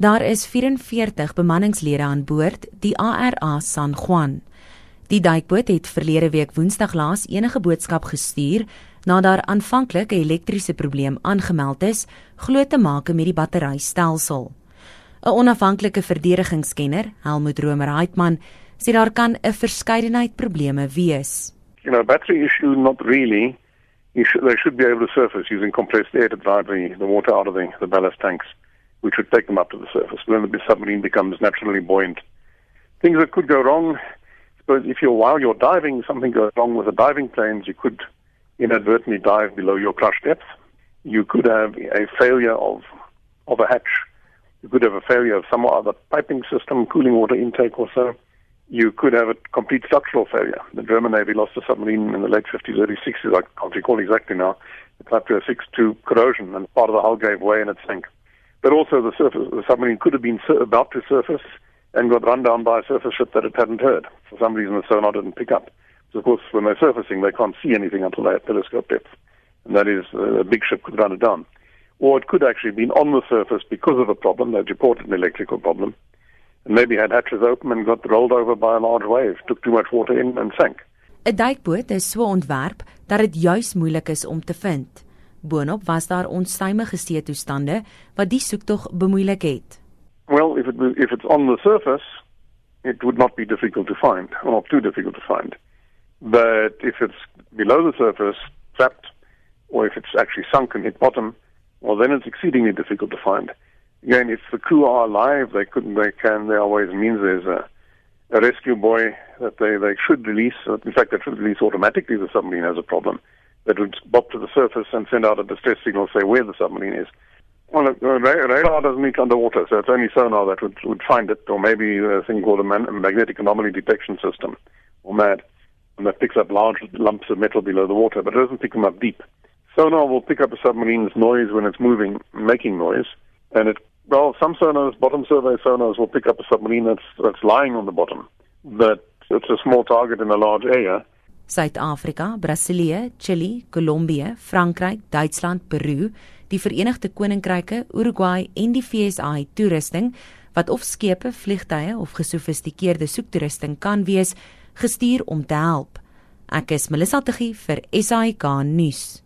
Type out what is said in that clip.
Daar is 44 bemanningslede aan boord die ARA San Juan. Die duikboot het verlede week Woensdag laas enige boodskap gestuur nadat daar aanvanklik 'n elektriese probleem aangemeld is, glo te maak met die batterystelsel. 'n Onafhanklike verdedigingskenner, Helmut Romer Heitman, sê daar kan 'n verskeidenheid probleme wees. You know, battery issue not really. You should, they should be able to surface using compressed air to drive the, the water out of the, the ballast tanks, which would take them up to the surface. Then the submarine becomes naturally buoyant. Things that could go wrong, suppose if you're while you're diving, something goes wrong with the diving planes, you could inadvertently dive below your crush depth. You could have a failure of of a hatch. You could have a failure of some other piping system, cooling water intake or so. You could have a complete structural failure. The German Navy lost a submarine in the late 50s, early 60s, I can't recall exactly now, the Clapter 6 to corrosion, and part of the hull gave way and it sank. But also the surface, the submarine could have been about to surface and got run down by a surface ship that it hadn't heard. For some reason, the sonar didn't pick up. So of course, when they're surfacing, they can't see anything until they're telescope depth. And that is, uh, a big ship could run it down. Or it could actually have been on the surface because of a problem. They'd reported an electrical problem. And maybe had hatches open and got rolled over by a large wave, took too much water in and sank. 'n Duikboot is so ontwerp dat dit juis moeilik is om te vind. Boonop was daar onstuimige seetoestande wat die soektog bemoeilik het. Well, if it if it's on the surface, it would not be difficult to find, or too difficult to find. But if it's below the surface, trapped, or if it's actually sunk and hit bottom, well, then it's exceedingly difficult to find. Again, if the crew are alive, they couldn't, they can, there are ways and means. There's a, a rescue buoy that they, they should release. In fact, they should release automatically the submarine has a problem. That would bop to the surface and send out a distress signal, say where the submarine is. Well, uh, radar doesn't reach underwater, so it's only sonar that would, would find it, or maybe a thing called a, man, a magnetic anomaly detection system, or MAD. and that picks up large lumps of metal below the water, but it doesn't pick them up deep. Sonar will pick up a submarine's noise when it's moving, making noise, and it well, some sonars, bottom survey sonars, will pick up a submarine that's that's lying on the bottom, but it's a small target in a large area. Suid-Afrika, Brasilië, Chili, Kolombie, Frankryk, Duitsland, Peru, die Verenigde Koninkryke, Uruguay en die VSA het toerusting wat of skepe, vliegtye of gesofistikeerde soektoerusting kan wees gestuur om te help. Ek is Melissa Tuggie vir SAK nuus.